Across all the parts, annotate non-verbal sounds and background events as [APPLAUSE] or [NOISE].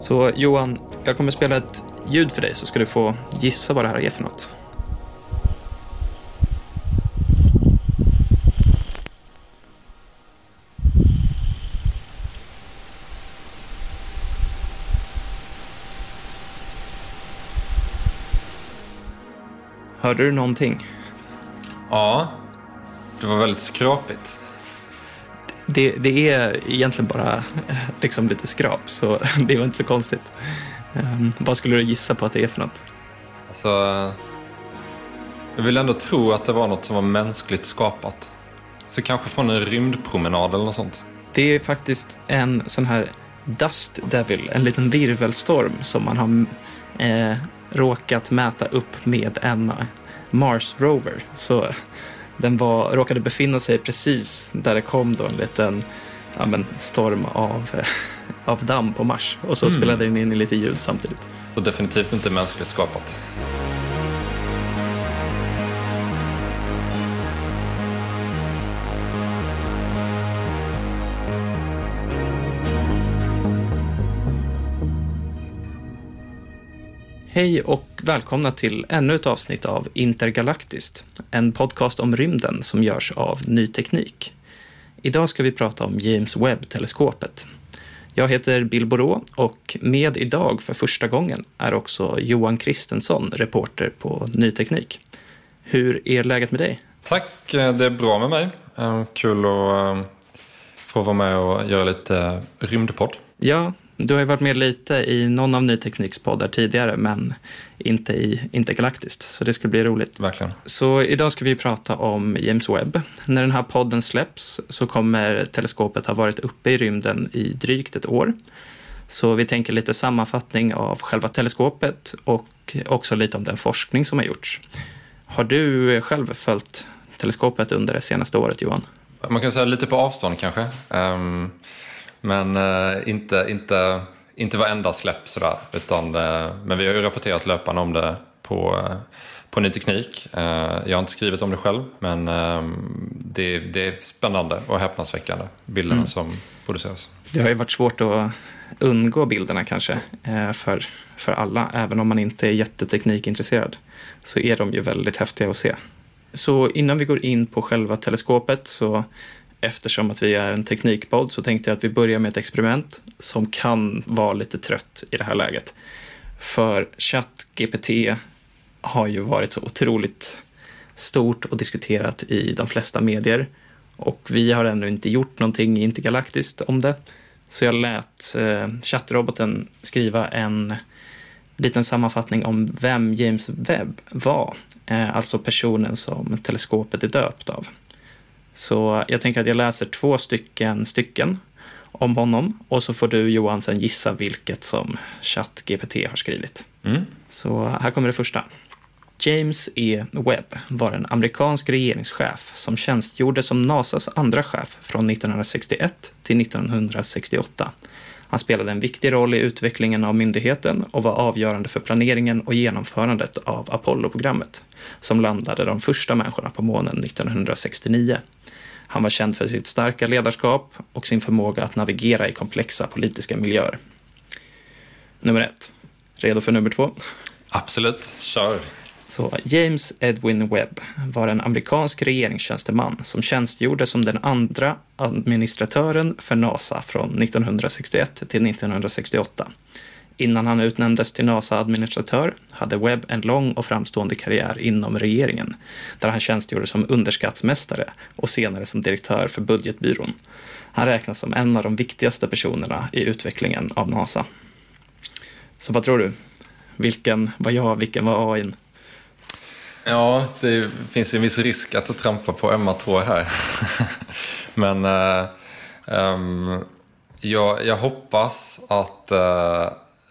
Så Johan, jag kommer spela ett ljud för dig så ska du få gissa vad det här är för något. Hörde du någonting? Ja, det var väldigt skrapigt. Det, det är egentligen bara eh, [LAUGHS] liksom lite skrap, så [LAUGHS] det var inte så konstigt. Um, vad skulle du gissa på att det är för något? Alltså, jag vill ändå tro att det var något som var mänskligt skapat. Så kanske från en rymdpromenad eller något sånt. Det är faktiskt en sån här Dust Devil, en liten virvelstorm som man har eh, råkat mäta upp med en Mars Rover. Så den var, råkade befinna sig precis där det kom då en liten ja, men, storm av, [LAUGHS] av damm på Mars. Och så spelade den in lite ljud samtidigt. Så definitivt inte mänskligt skapat. Hej och välkomna till ännu ett avsnitt av Intergalaktiskt, en podcast om rymden som görs av Ny Teknik. Idag ska vi prata om James Webb-teleskopet. Jag heter Bill Borå och med idag för första gången är också Johan Kristensson, reporter på Ny Teknik. Hur är läget med dig? Tack, eh, det är bra med mig. Eh, Kul att eh, få vara med och göra lite rymdpodd. Ja, du har ju varit med lite i någon av Ny Tekniks poddar tidigare, men inte i Intergalaktiskt, så det ska bli roligt. Verkligen. Så idag ska vi prata om James Webb. När den här podden släpps så kommer teleskopet ha varit uppe i rymden i drygt ett år. Så vi tänker lite sammanfattning av själva teleskopet och också lite om den forskning som har gjorts. Har du själv följt teleskopet under det senaste året, Johan? Man kan säga lite på avstånd kanske. Ehm, men eh, inte, inte, inte varenda släpp sådär. Utan, eh, men vi har ju rapporterat löpande om det på, eh, på Ny Teknik. Eh, jag har inte skrivit om det själv men ehm, det, det är spännande och häpnadsväckande bilderna som produceras. Det har ju varit svårt att undgå bilderna kanske eh, för, för alla. Även om man inte är jätteteknikintresserad så är de ju väldigt häftiga att se. Så innan vi går in på själva teleskopet så eftersom att vi är en teknikpodd så tänkte jag att vi börjar med ett experiment som kan vara lite trött i det här läget. För ChatGPT har ju varit så otroligt stort och diskuterat i de flesta medier. Och vi har ännu inte gjort någonting intergalaktiskt om det. Så jag lät eh, chattroboten skriva en liten sammanfattning om vem James Webb var. Eh, alltså personen som teleskopet är döpt av. Så jag tänker att jag läser två stycken stycken om honom och så får du Johan sen gissa vilket som ChatGPT har skrivit. Så här kommer det första. James E. Webb var en amerikansk regeringschef som tjänstgjorde som NASAs andra chef från 1961 till 1968. Han spelade en viktig roll i utvecklingen av myndigheten och var avgörande för planeringen och genomförandet av Apollo-programmet, som landade de första människorna på månen 1969. Han var känd för sitt starka ledarskap och sin förmåga att navigera i komplexa politiska miljöer. Nummer ett. Redo för nummer två? Absolut, kör. Så James Edwin Webb var en amerikansk regeringstjänsteman som tjänstgjorde som den andra administratören för NASA från 1961 till 1968. Innan han utnämndes till NASA-administratör hade Webb en lång och framstående karriär inom regeringen, där han tjänstgjorde som underskattsmästare och senare som direktör för budgetbyrån. Han räknas som en av de viktigaste personerna i utvecklingen av NASA. Så vad tror du? Vilken var jag, vilken var AIn? Ja, det finns ju en viss risk att trampa på ömma tår här. [LAUGHS] Men uh, um, jag, jag, hoppas att uh,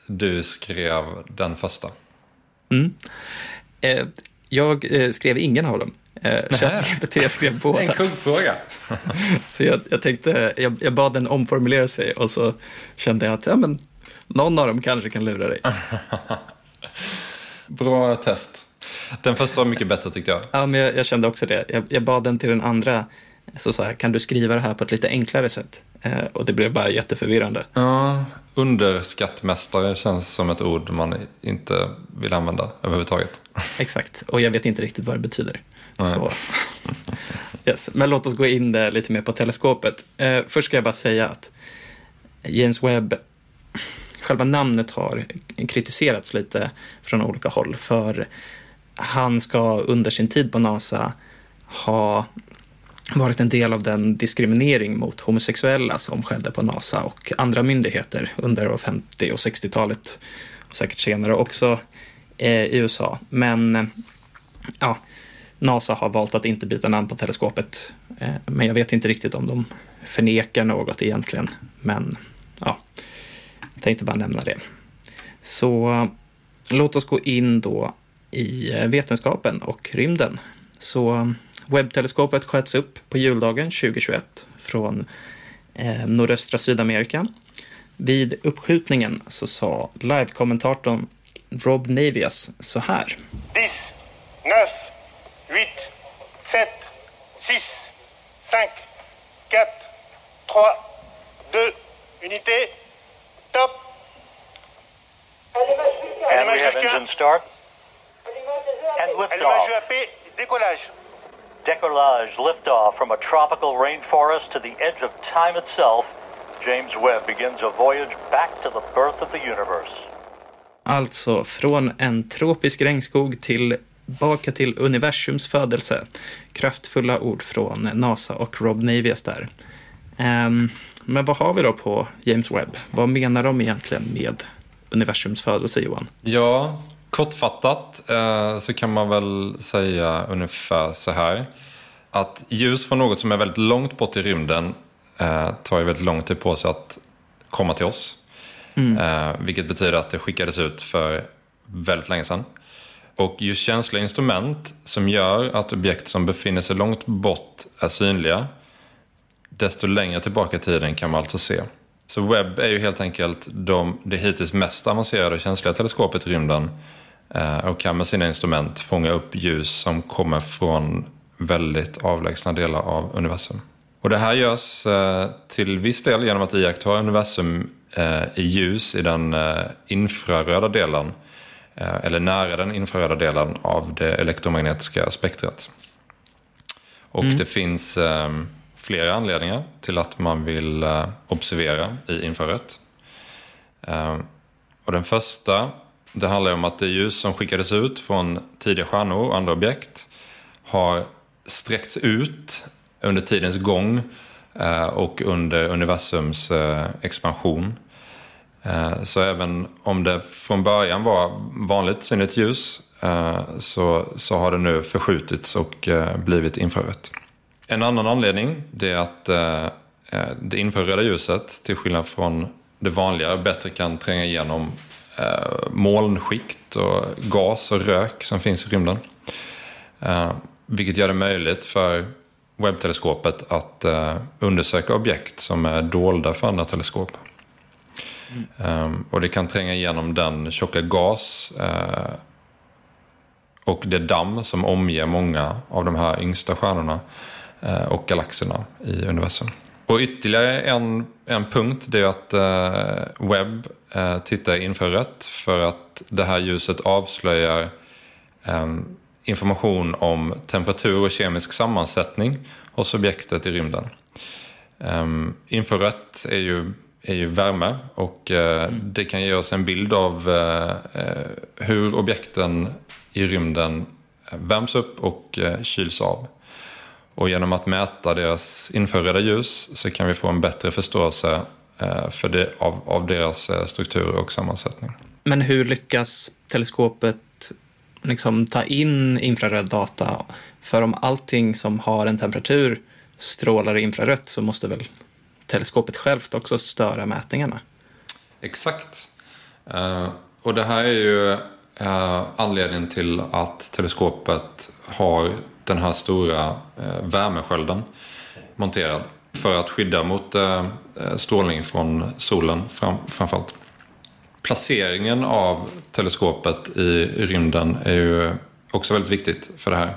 du skrev den första. Mm. Eh, jag eh, skrev ingen av dem. Eh, ChatGPT skrev båda. en kuggfråga. [LAUGHS] så jag, jag tänkte, jag, jag, bad den omformulera sig och så kände jag att ja, men, någon av dem kanske kan lura dig. [LAUGHS] Bra test. Den första var mycket bättre tyckte jag. Ja, men jag, jag kände också det. Jag, jag, bad den till den andra, så sa jag, kan du skriva det här på ett lite enklare sätt? Eh, och det blev bara jätteförvirrande. Ja, underskattmästare känns som ett ord man inte vill använda överhuvudtaget. [LAUGHS] Exakt, och jag vet inte riktigt vad det betyder. Så. Yes. Men låt oss gå in där lite mer på teleskopet. Eh, först ska jag bara säga att James Webb själva namnet har kritiserats lite från olika håll. För han ska under sin tid på NASA ha varit en del av den diskriminering mot homosexuella som skedde på NASA och andra myndigheter under 50 och 60-talet och säkert senare också eh, i USA. Men eh, ja, NASA har valt att inte byta namn på teleskopet. Eh, men jag vet inte riktigt om de förnekar något egentligen. Men ja, jag tänkte bara nämna det. Så låt oss gå in då i vetenskapen och rymden. Så webbteleskopet sköts upp på juldagen 2021 från eh, nordöstra Sydamerika. Vid uppskjutningen så sa live-kommentatorn Rob Navias så här. 10, 9, 8, 7, 6, 5, 4, 3, 2, unité, top! And we have engine start. And liftoff. décollage. Decollage, liftoff from a tropical rainforest to the edge of time itself. James Webb begins a voyage back to the birth of the universe. Alltså från en tropisk regnskog tillbaka till universums födelse. Kraftfulla ord från NASA och Rob Navias där. Um, men vad har vi då på James Webb? Vad menar de egentligen med universums födelse, Johan? Ja, Kortfattat eh, så kan man väl säga ungefär så här. Att ljus från något som är väldigt långt bort i rymden eh, tar ju väldigt lång tid på sig att komma till oss. Mm. Eh, vilket betyder att det skickades ut för väldigt länge sedan. Och ju känsliga instrument som gör att objekt som befinner sig långt bort är synliga, desto längre tillbaka i tiden kan man alltså se. Så Webb är ju helt enkelt de, det hittills mest avancerade och känsliga teleskopet i rymden och kan med sina instrument fånga upp ljus som kommer från väldigt avlägsna delar av universum. Och det här görs eh, till viss del genom att iaktta universum eh, i ljus i den infraröda delen eller nära den infraröda delen av det elektromagnetiska spektrat. Och mm. det finns flera anledningar till att man vill observera i infrarött. Och den första det handlar om att det ljus som skickades ut från tidiga stjärnor och andra objekt har sträckts ut under tidens gång eh, och under universums eh, expansion. Eh, så även om det från början var vanligt synligt ljus så, så har det nu förskjutits och blivit infrarött. En annan anledning är att det infraröda ljuset, till skillnad från det vanliga, bättre kan tränga igenom eh, molnskikt och gas och rök som finns i rymden. Eh, vilket gör det möjligt för webbteleskopet att eh, undersöka objekt som är dolda för andra teleskop. Mm. och det kan tränga igenom den tjocka gas eh, och det damm som omger många av de här yngsta stjärnorna eh, och galaxerna i universum. Och ytterligare en, en punkt det är att eh, Webb eh, tittar infrarött för att det här ljuset avslöjar eh, information om temperatur och kemisk sammansättning hos objektet i rymden. Um, infrarött är ju, är ju värme och uh, mm. det kan ge oss en bild av uh, hur objekten i rymden värms upp och kyls av. Och genom att mäta deras infraröda ljus så kan vi få en bättre förståelse för det, av, av deras struktur och sammansättning. Men hur lyckas teleskopet liksom ta in infraröd data. För om allting som har en temperatur strålar infrarött så måste väl teleskopet självt också störa mätningarna? Exakt. Uh, och det här är ju anledningen till att teleskopet har den här stora eh, värmeskölden monterad för att skydda mot eh, eh, strålning från solen fram, framförallt placeringen av teleskopet i rymden är ju också väldigt viktigt för det här.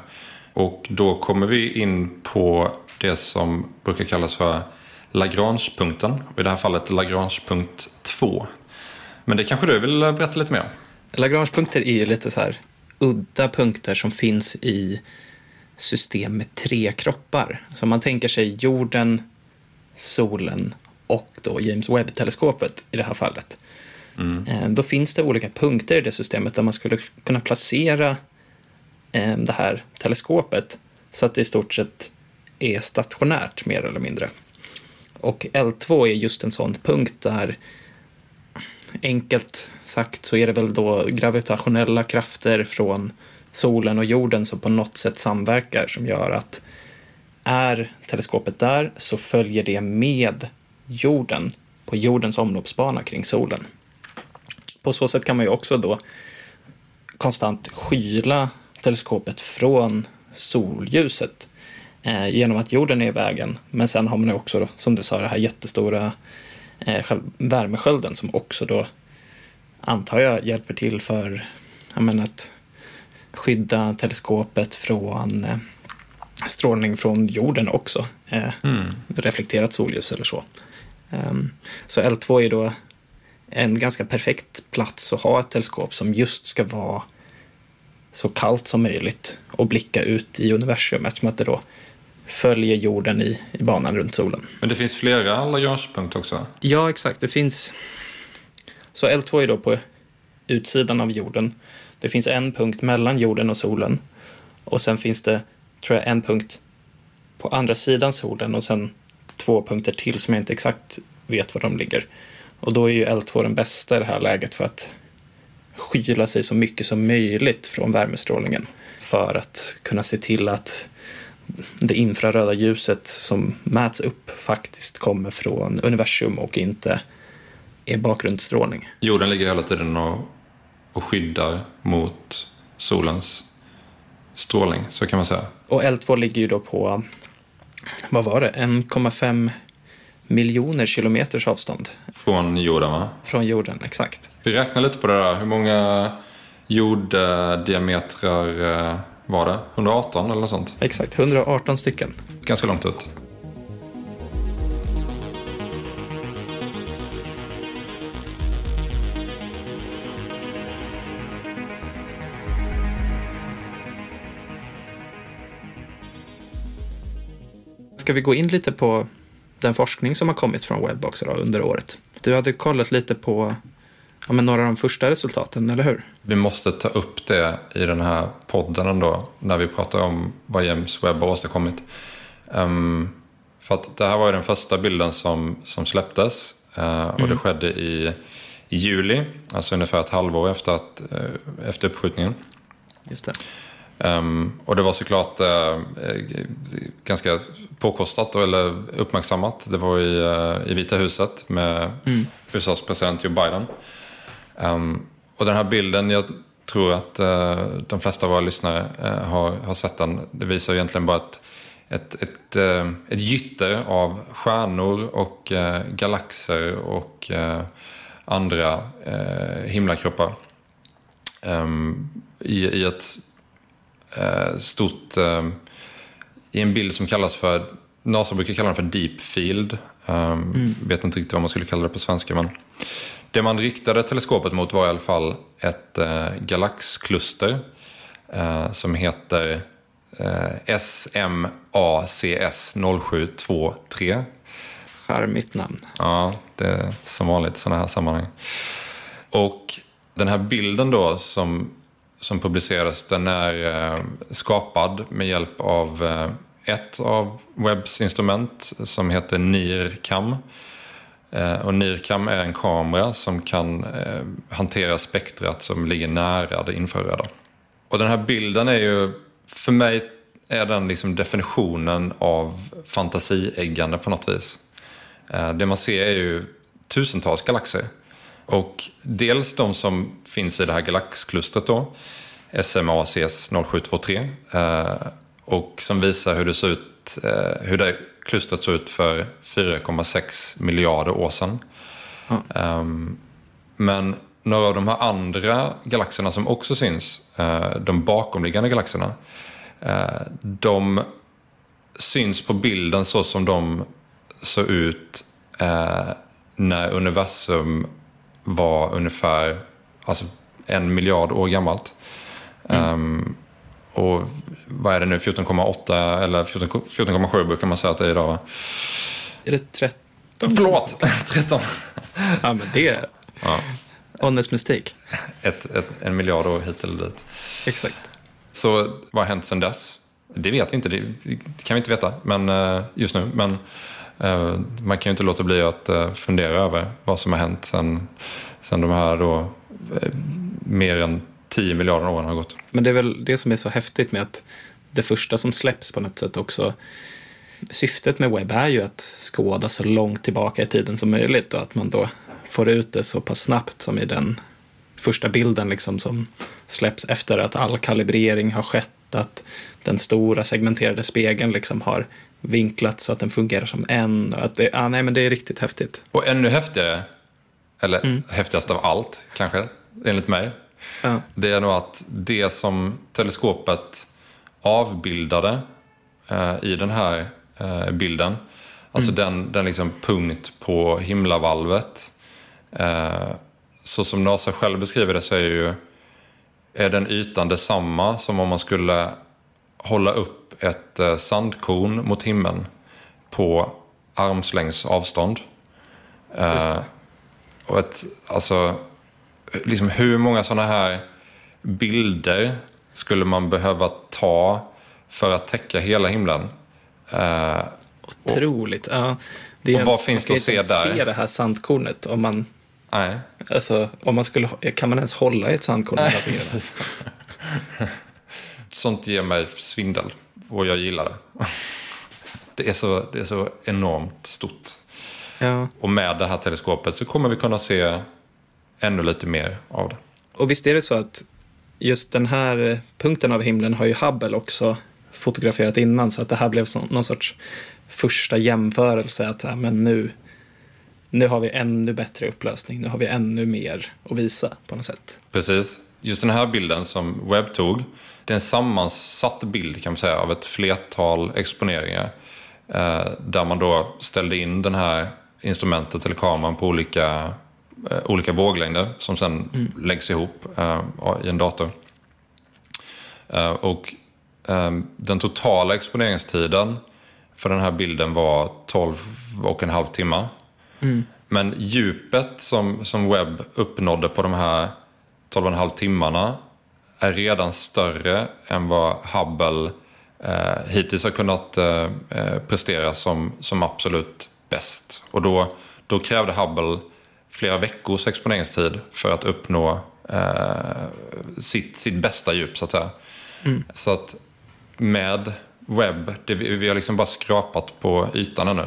Och då kommer vi in på det som brukar kallas för Lagrangepunkten. Och I det här fallet Lagrangepunkt 2. Men det kanske du vill berätta lite mer om? Lagrangepunkter är ju lite så här udda punkter som finns i system med tre kroppar. Så man tänker sig jorden, solen och då James Webb-teleskopet i det här fallet. Mm. Då finns det olika punkter i det systemet där man skulle kunna placera eh, det här teleskopet så att det i stort sett är stationärt mer eller mindre. Och L2 är just en sån punkt där enkelt sagt så är det väl då gravitationella krafter från solen och jorden som på något sätt samverkar som gör att är teleskopet där så följer det med jorden på jordens omloppsbana kring solen på så sätt kan man ju också då konstant skyla teleskopet från solljuset eh, genom att jorden är i vägen. Men sen har man också, då, som du sa, det här jättestora eh, värmeskölden som också då antar jag hjälper till för jag menar, att skydda teleskopet från eh, strålning från jorden också. Eh, mm. Reflekterat solljus eller så. Um, så L2 är då en ganska perfekt plats att ha ett teleskop som just ska vara så kallt som möjligt och blicka ut i universum eftersom att det då följer jorden i, i banan runt solen. Men det finns flera Lagrangepunkter också? Ja, exakt. Det finns... Så L2 är då på utsidan av jorden. Det finns en punkt mellan jorden och solen. Och sen finns det, tror jag, en punkt på andra sidan solen och sen två punkter till som jag inte exakt vet var de ligger. Och då är ju L2 den bästa i det här läget för att skyla sig så mycket som möjligt från värmestrålningen. För att kunna se till att det infraröda ljuset som mäts upp faktiskt kommer från universum och inte är bakgrundsstrålning. Jorden ligger hela tiden och, och skyddar mot solens strålning, så kan man säga. Och L2 ligger ju då på, vad var det, 1,5 miljoner kilometers avstånd. Från jorden va? Från jorden, exakt. Vi räknar lite på det där. Hur många jorddiametrar eh, var det? 118 eller något sånt? Exakt, 118 stycken. Ganska långt ut. Ska vi gå in lite på den forskning som har kommit från Webbox under året. Du hade kollat lite på ja, några av de första resultaten, eller hur? Vi måste ta upp det i den här podden ändå, när vi pratar om vad James Webb har åstadkommit. Um, för att det här var ju den första bilden som, som släpptes uh, och mm. det skedde i, i, juli, alltså ungefär ett halvår efter, att, uh, efter uppskjutningen. Just det. Um, och det var såklart uh, ganska påkostat eller uppmärksammat. Det var i, uh, i Vita huset med mm. USAs president Joe Biden. Um, och den här bilden, jag tror att uh, de flesta av våra lyssnare har, har sett den. Det visar egentligen bara ett, ett, ett, ett gytter av stjärnor och galaxer och andra himlakroppar. Um, i, I ett stort... I en bild som kallas för... NASA brukar kalla den för deep field. Um, mm. Vet inte riktigt vad man skulle kalla det på svenska. Men det man riktade teleskopet mot var i alla fall ett eh, galaxkluster eh, som heter eh, SMACS 0723. Charmigt namn. Ja, det är som vanligt i sådana här sammanhang. Och den här bilden då som, som publicerades den är eh, skapad med hjälp av eh, ett av Webbs instrument som heter NIRCam. Eh, och NIRCam är en kamera som kan hantera spektrat som ligger nära det infraröda. Och den här bilden är ju, för mig är den liksom definitionen av fantasieggande på något vis. Det man ser är ju tusentals galaxer. Och dels de som finns i det här galaxklustret då, SMACS 0723, och som visar hur det ser ut, hur det klustret såg ut för 4,6 miljarder år sedan. Mm. Men några av de här andra galaxerna som också syns, uh, de bakomliggande galaxerna, de syns på bilden så som de såg ut när universum var ungefär alltså, en miljard år gammalt. Mm. Um, och vad är det nu, 14,8 eller 14,7 brukar man säga att det är idag va? Är det 13? Förlåt, [LAUGHS] 13. ja men det är ja. honest mistake. Ett, ett, en miljard år hit eller dit. Exakt. Så vad har hänt sedan dess? Det vet vi inte, det, kan vi inte veta men, eh, just nu. Men Eh, man kan ju inte låta bli att eh, fundera över vad som har hänt sen, sen de här då, eh, mer än 10 miljarder åren har gått. Men det är väl det som är så häftigt med att det första som släpps på något sätt också Syftet med webb är ju att skåda så långt tillbaka i tiden som möjligt och att man då får ut det så pass snabbt som i den första bilden liksom som släpps efter att all kalibrering har skett, att den stora segmenterade spegeln liksom har vinklat så att den fungerar som en. Att det, ah, nej, men det är riktigt häftigt. Och ännu häftigare, eller mm. häftigast av allt kanske, enligt mig, Ja. Det är nog att det som teleskopet avbildade eh, i den här eh, bilden, alltså mm. den, den liksom punkt på himlavalvet, eh, så som NASA själv beskriver det så är ju är den ytan detsamma som om man skulle hålla upp ett eh, sandkorn mot himlen på armslängds avstånd. Eh, och ett, alltså, liksom hur många sådana här bilder skulle man behöva ta för att täcka hela himlen? Uh, Otroligt. Och, ja, det är och vad finns det att se där? Man se det här sandkornet om man... Nej. Alltså, om man skulle, kan man ens hålla i ett sandkorn? [LAUGHS] Sånt ger mig svindel och jag gillar det. Det är så, det är så enormt stort. Ja. Och med det här teleskopet så kommer vi kunna se ännu lite mer av det. Och visst är det så att just den här punkten av himlen har ju Hubble också fotograferat innan så att det här blev någon sorts första jämförelse att men nu, nu har vi ännu bättre upplösning, nu har vi ännu mer att visa på något sätt. Precis. Just den här bilden som Webb tog, det är en sammansatt bild kan man säga av ett flertal exponeringar eh, där man då ställde in den här instrumentet eller kameran på olika eh, olika våglängder som sen mm. läggs ihop eh, i en dator. Och den totala exponeringstiden för den här bilden var 12 och en halv timme. Mm. Men djupet som, som Webb uppnådde på de här 12 och en halv timmarna är redan större än vad Hubble eh, hittills har kunnat eh, eh prestera som, som absolut bäst. Och då, då krävde Hubble flera veckors exponeringstid för att uppnå eh, sitt, sitt bästa djup så att säga. Mm. Så att med webb, det, vi har liksom bara skrapat på ytan ännu.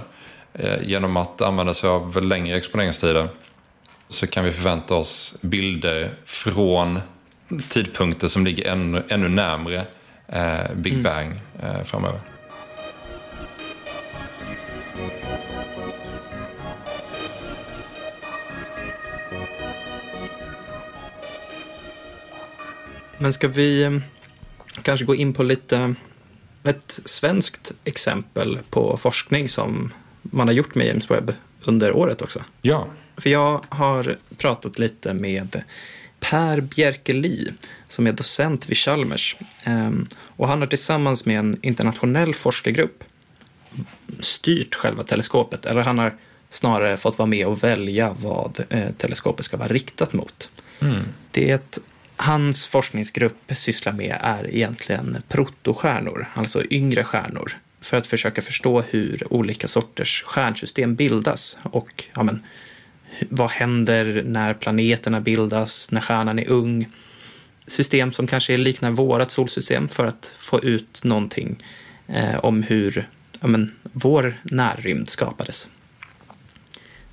Eh, genom att använda sig av längre exponeringstider så kan vi förvänta oss bilder från tidpunkter som ligger ännu, ännu närmre eh, Big mm. Bang eh, framöver. Men ska vi eh, kanske gå in på lite ett svenskt exempel på forskning som man har gjort med James Webb under året också? Ja. För jag har pratat lite med Per Bjerkeli som är docent vid Chalmers. Ehm, och han har tillsammans med en internationell forskargrupp styrt själva teleskopet. Eller han har snarare fått vara med och välja vad eh, teleskopet ska vara riktat mot. Mm. Det hans forskningsgrupp sysslar med är egentligen protostjärnor, alltså yngre stjärnor, för att försöka förstå hur olika sorters stjärnsystem bildas och ja, men, vad händer när planeterna bildas, när stjärnan är ung. System som kanske liknar vårt solsystem för att få ut någonting eh, om hur ja, men, vår närrymd skapades.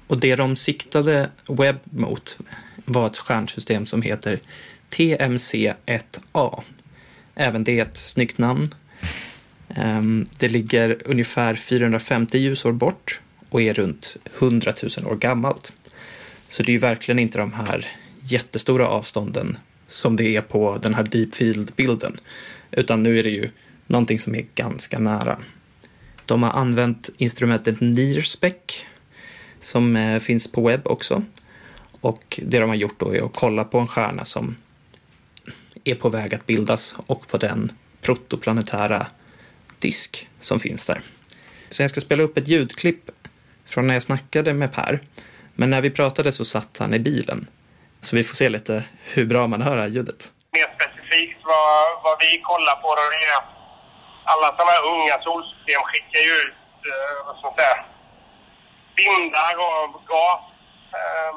Och det de siktade webb mot var ett stjärnsystem som heter TMC1A. Även det är ett snyggt namn. Ehm, det ligger ungefär 450 ljusår bort och är runt 100 000 år gammalt. Så det är ju verkligen inte de här jättestora avstånden som det är på den här deep field-bilden. Utan nu är det ju någonting som är ganska nära. De har använt instrumentet NIRSPEC som eh, finns på webb också. Och det de har gjort då är att kolla på en stjärna som är på väg att bildas och på den protoplanetära disk som finns där. Så jag ska spela upp ett ljudklipp från när jag snackade med Per. Men när vi pratade så satt han i bilen. Så vi får se lite hur bra man hör det här ljudet. Mer specifikt vad, vad vi kollar på då är att alla sådana här unga solsystem skickar ju ut, eh, man säga, vindar av gas eh,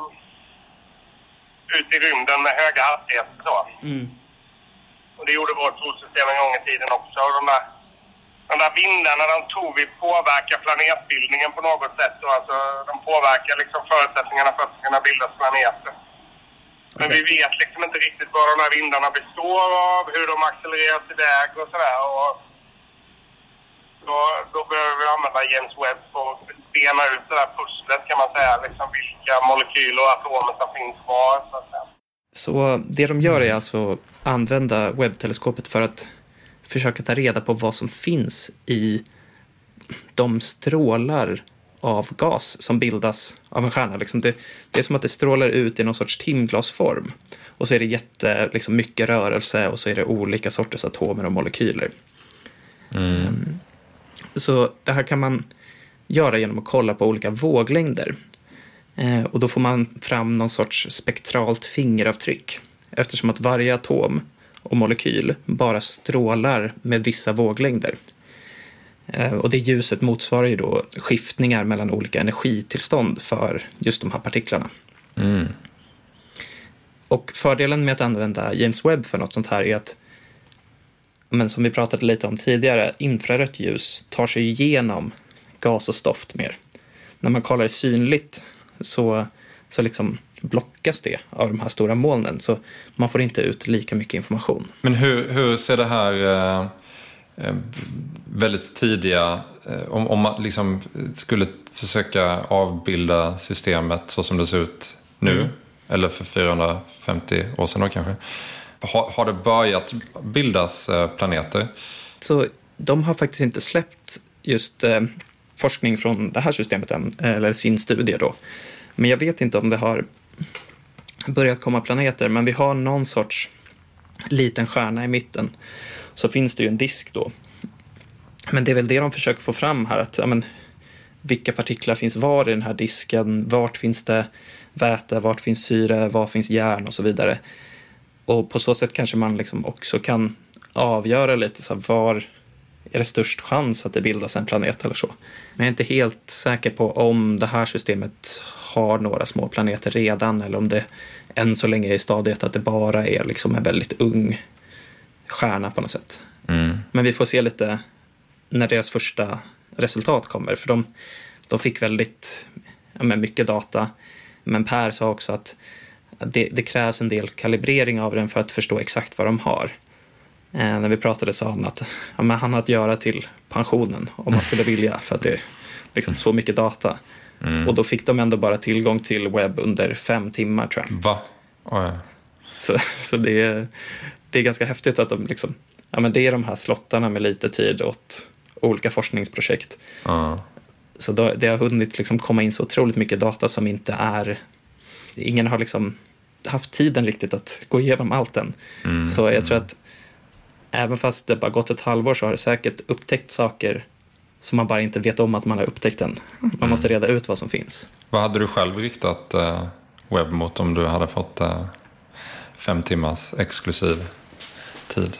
ut i rymden med höga hastigheter. Mm. Och det gjorde vårt solsystem en gång i tiden också. Och de, där, de där vindarna de tror vi påverkar planetbildningen på något sätt. Och alltså, de påverkar liksom förutsättningarna för att kunna bildas planeter. Men okay. vi vet liksom inte riktigt vad de här vindarna består av, hur de accelereras iväg och sådär. Och då, då behöver vi använda James Webb för att bena ut det där pusslet kan man säga. Liksom vilka molekyler och atomer som finns kvar. Så. Så det de gör är alltså att använda webbteleskopet för att försöka ta reda på vad som finns i de strålar av gas som bildas av en stjärna. Liksom det, det, är som att det strålar ut i någon sorts timglasform. Och så är det jätte, liksom mycket rörelse och så är det olika sorters atomer och molekyler. Mm. Ehm, så det här kan man göra genom att kolla på olika våglängder. Eh, och då får man fram någon sorts spektralt fingeravtryck eftersom att varje atom och molekyl bara strålar med vissa våglängder. Eh, och det ljuset motsvarar ju då skiftningar mellan olika energitillstånd för just de här partiklarna. Mm. Och fördelen med att använda James Webb för något sånt här är att, men som vi pratade lite om tidigare, infrarött ljus tar sig igenom gas och stoft mer. När man kollar synligt så, så liksom blockas det av de här stora molnen. Så man får inte ut lika mycket information. Men hur, hur ser det här eh, eh väldigt tidiga, eh, om, om man liksom skulle försöka avbilda systemet så som det ser ut nu, mm. eller för 450 år sedan då kanske. Har, har det börjat bildas eh, planeter? Så de har faktiskt inte släppt just forskning från det här systemet än, eller sin studie då. Men jag vet inte om det har börjat komma planeter, men vi har någon sorts liten stjärna i mitten. Så finns det ju en disk då. Men det är väl det de försöker få fram här, att ja, men, vilka partiklar finns var i den här disken? Vart finns det väte? Vart finns syre? Var finns järn? Och så vidare. Och på så sätt kanske man liksom också kan avgöra lite så här, var är det störst chans att det bildas en planet eller så. Men jag är inte helt säker på om det här systemet har några små planeter redan eller om det än så länge är i stadiet att det bara är liksom en väldigt ung stjärna på något sätt. Mm. Men vi får se lite när deras första resultat kommer för de, de fick väldigt ja, mycket data Men Per sa också att det, det, krävs en del kalibrering av den för att förstå exakt vad de har. Eh, när vi pratade sa han att ja, han har att göra till pensionen om man skulle vilja för att det är liksom så mycket data. Mm. Och då fick de ändå bara tillgång till webb under fem timmar tror jag. Va? Oh, ja. Så, så det, är, det är ganska häftigt att de liksom, ja men det är de här slottarna med lite tid åt olika forskningsprojekt. Uh. Så då, det har hunnit liksom komma in så otroligt mycket data som inte är, ingen har liksom haft tiden riktigt att gå igenom allt än. Mm. Så jag tror att även fast det bara gått ett halvår så har det säkert upptäckt saker som man bara inte vet om att man har upptäckt den. Man mm. måste reda ut vad som finns. Vad hade du själv riktat uh, webb mot om du hade fått uh, fem timmars exklusiv tid?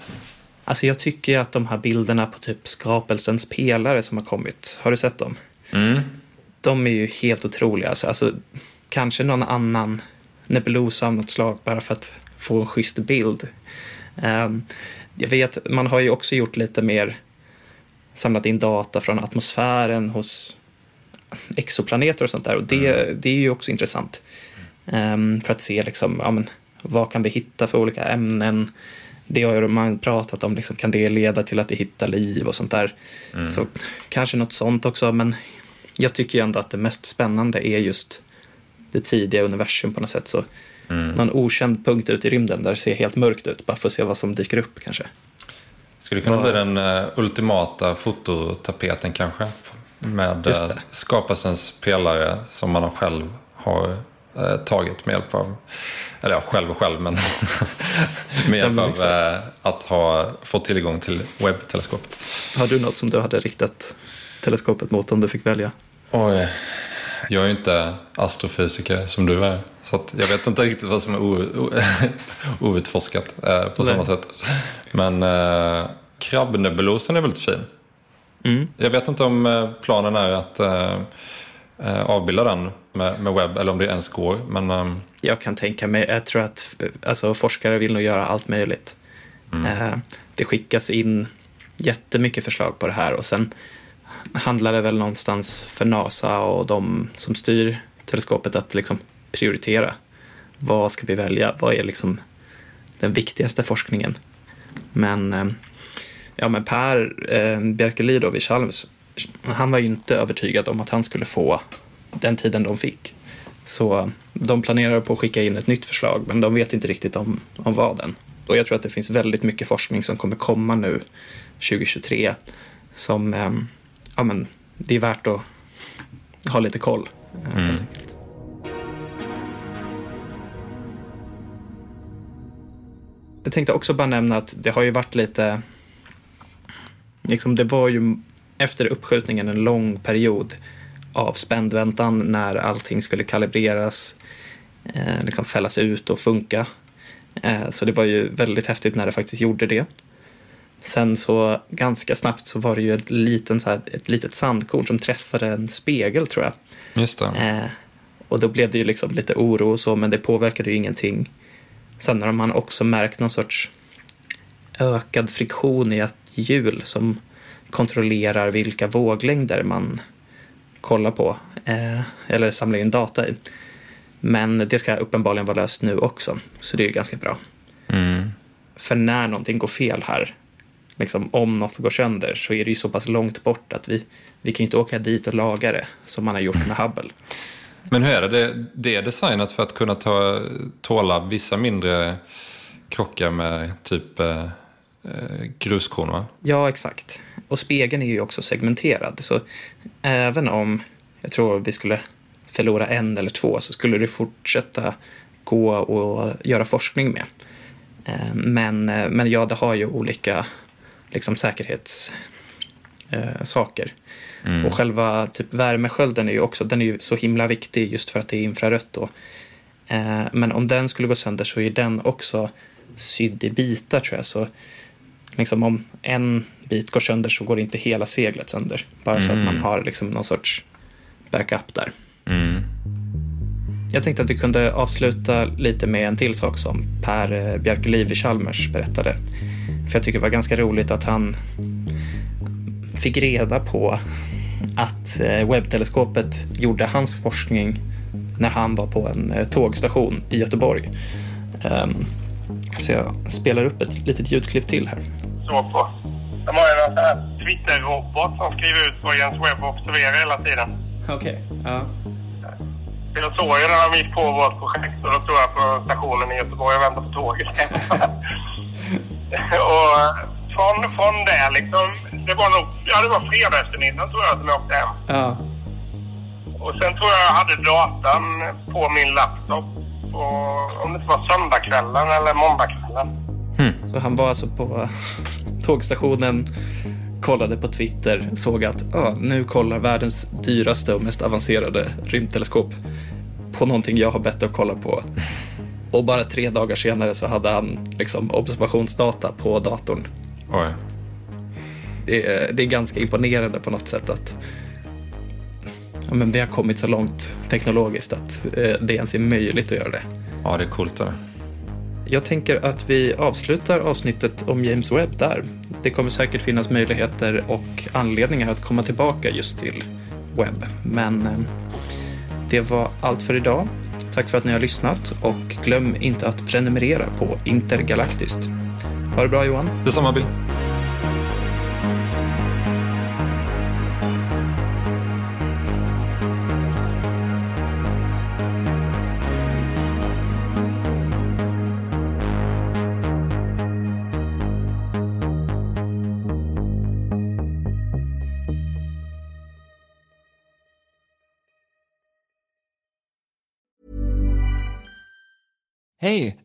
Alltså jag tycker att de här bilderna på typ skapelsens pelare som har kommit, har du sett dem? Mm. De är ju helt otroliga. Alltså, alltså, kanske någon annan nebulosa av något slag bara för att få en schysst bild. Um, jag vet, man har ju också gjort lite mer samlat in data från atmosfären hos exoplaneter och sånt där. Och det, mm. det är ju också intressant. Um, för att se liksom, ja, men, vad kan vi hitta för olika ämnen. Det har ju man pratat om, liksom, kan det leda till att vi hittar liv och sånt där. Mm. Så kanske något sånt också, men jag tycker ändå att det mest spännande är just det tidiga universum på något sätt. Så mm. någon okänd punkt ute i rymden där det ser helt mörkt ut, bara för att se vad som dyker upp kanske. Skulle kunna bli den uh, ultimata fototapeten kanske. Med uh, skapelsens pelare som man själv har uh, tagit med hjälp av, eller ja, själv och själv, men [LAUGHS] med hjälp av uh, att ha fått tillgång till webbteleskopet. Har du något som du hade riktat teleskopet mot om du fick välja? Oj, jag är ju inte astrofysiker som du är. Så jag vet inte riktigt vad som är [LAUGHS] outforskat eh, på Nej. samma sätt. Men eh, krabbnebulosen är väldigt fin. Mm. Jag vet inte om eh, planen är att eh, eh, avbilda den med, med webb eller om det ens går. Men, eh, jag kan tänka mig, jag tror att alltså, forskare vill nog göra allt möjligt. Mm. det skickas in jättemycket förslag på det här och sen handlar det väl någonstans för NASA och de som styr teleskopet att liksom prioritera. Vad ska vi välja? Vad är liksom den viktigaste forskningen? Men, eh, ja, men Per eh, Bjerkeli vid Chalmers, han var ju inte övertygad om att han skulle få den tiden de fick. Så de planerar på att skicka in ett nytt förslag, men de vet inte riktigt om, om vad än. Och jag tror att det finns väldigt mycket forskning som kommer komma nu 2023 som eh, ja, men det är värt att ha lite koll. Eh, mm. Jag tänkte också bara nämna att det har ju varit lite, liksom det var ju efter uppskjutningen en lång period av spänd väntan när allting skulle kalibreras, eh, liksom fällas ut och funka. Eh, så det var ju väldigt häftigt när det faktiskt gjorde det. Sen så ganska snabbt så var det ju ett, liten, så här, ett litet sandkorn som träffade en spegel tror jag. Just det. Eh, och då blev det ju liksom lite oro och så, men det påverkade ju ingenting. Sen har man också märkt någon sorts ökad friktion i ett hjul som kontrollerar vilka våglängder man kollar på eh, eller samlar in data i. Men det ska uppenbarligen vara löst nu också, så det är ju ganska bra. Mm. För när någonting går fel här liksom, om något går sönder så är det ju så pass långt bort att vi, vi kan ju inte åka dit och laga det som man har gjort med Hubble. Men hur är det? Det är designat för att kunna ta, tåla vissa mindre krockar med typ eh, gruskorn va? Ja, exakt. Och spegeln är ju också segmenterad. Så även om jag tror vi skulle förlora en eller två så skulle det fortsätta gå och göra forskning med. Eh, men, eh, men ja, det har ju olika liksom säkerhetssaker. Eh, mm. Och själva typ värmeskölden är ju också den är ju så himla viktig just för att det är infrarött. Då. Eh, men om den skulle gå sönder så är den också sydd i bitar tror jag. Så liksom om en bit går sönder så går inte hela seglet sönder. Bara mm. så att man mm. har liksom någon sorts backup där. Mm. Jag tänkte att vi kunde avsluta lite med en till sak som Per eh, Bjerkeliv i Chalmers berättade. För jag tycker det var ganska roligt att han fick reda på att eh, webbteleskopet gjorde hans forskning när han var på en eh, tågstation i Göteborg. Um, så jag spelar upp ett litet ljudklipp till här. Så på. De har ju någon sån här Twitter-robot som skriver ut vad Jens Webb observerar hela tiden. Okej. Okay. Ja. Jag såg ju när de gick på vårt projekt och då stod jag på stationen i Göteborg och väntade på tåget. [LAUGHS] och från, från det liksom, det var nog, ja det var fredag eftermiddag tror jag som jag åkte hem. Ja. Och sen tror jag jag hade datan på min laptop. Och, om det var söndagskvällen eller måndagskvällen. Hmm. Så han var alltså på tågstationen, kollade på Twitter, såg att ah, nu kollar världens dyraste och mest avancerade rymdteleskop på någonting jag har bett att kolla på. Och bara tre dagar senare så hade han liksom observationsdata på datorn. Oj. Det är, det är ganska imponerande på något sätt att ja, men vi har kommit så långt teknologiskt att eh, det ens är möjligt att göra det. Ja, det är coolt. Det. Jag tänker att vi avslutar avsnittet om James Webb där. Det kommer säkert finnas möjligheter och anledningar att komma tillbaka just till Webb. Men eh, det var allt för idag. Tack för att ni har lyssnat och glöm inte att prenumerera på Intergalaktiskt. Ha det bra Johan. Detsamma Bill.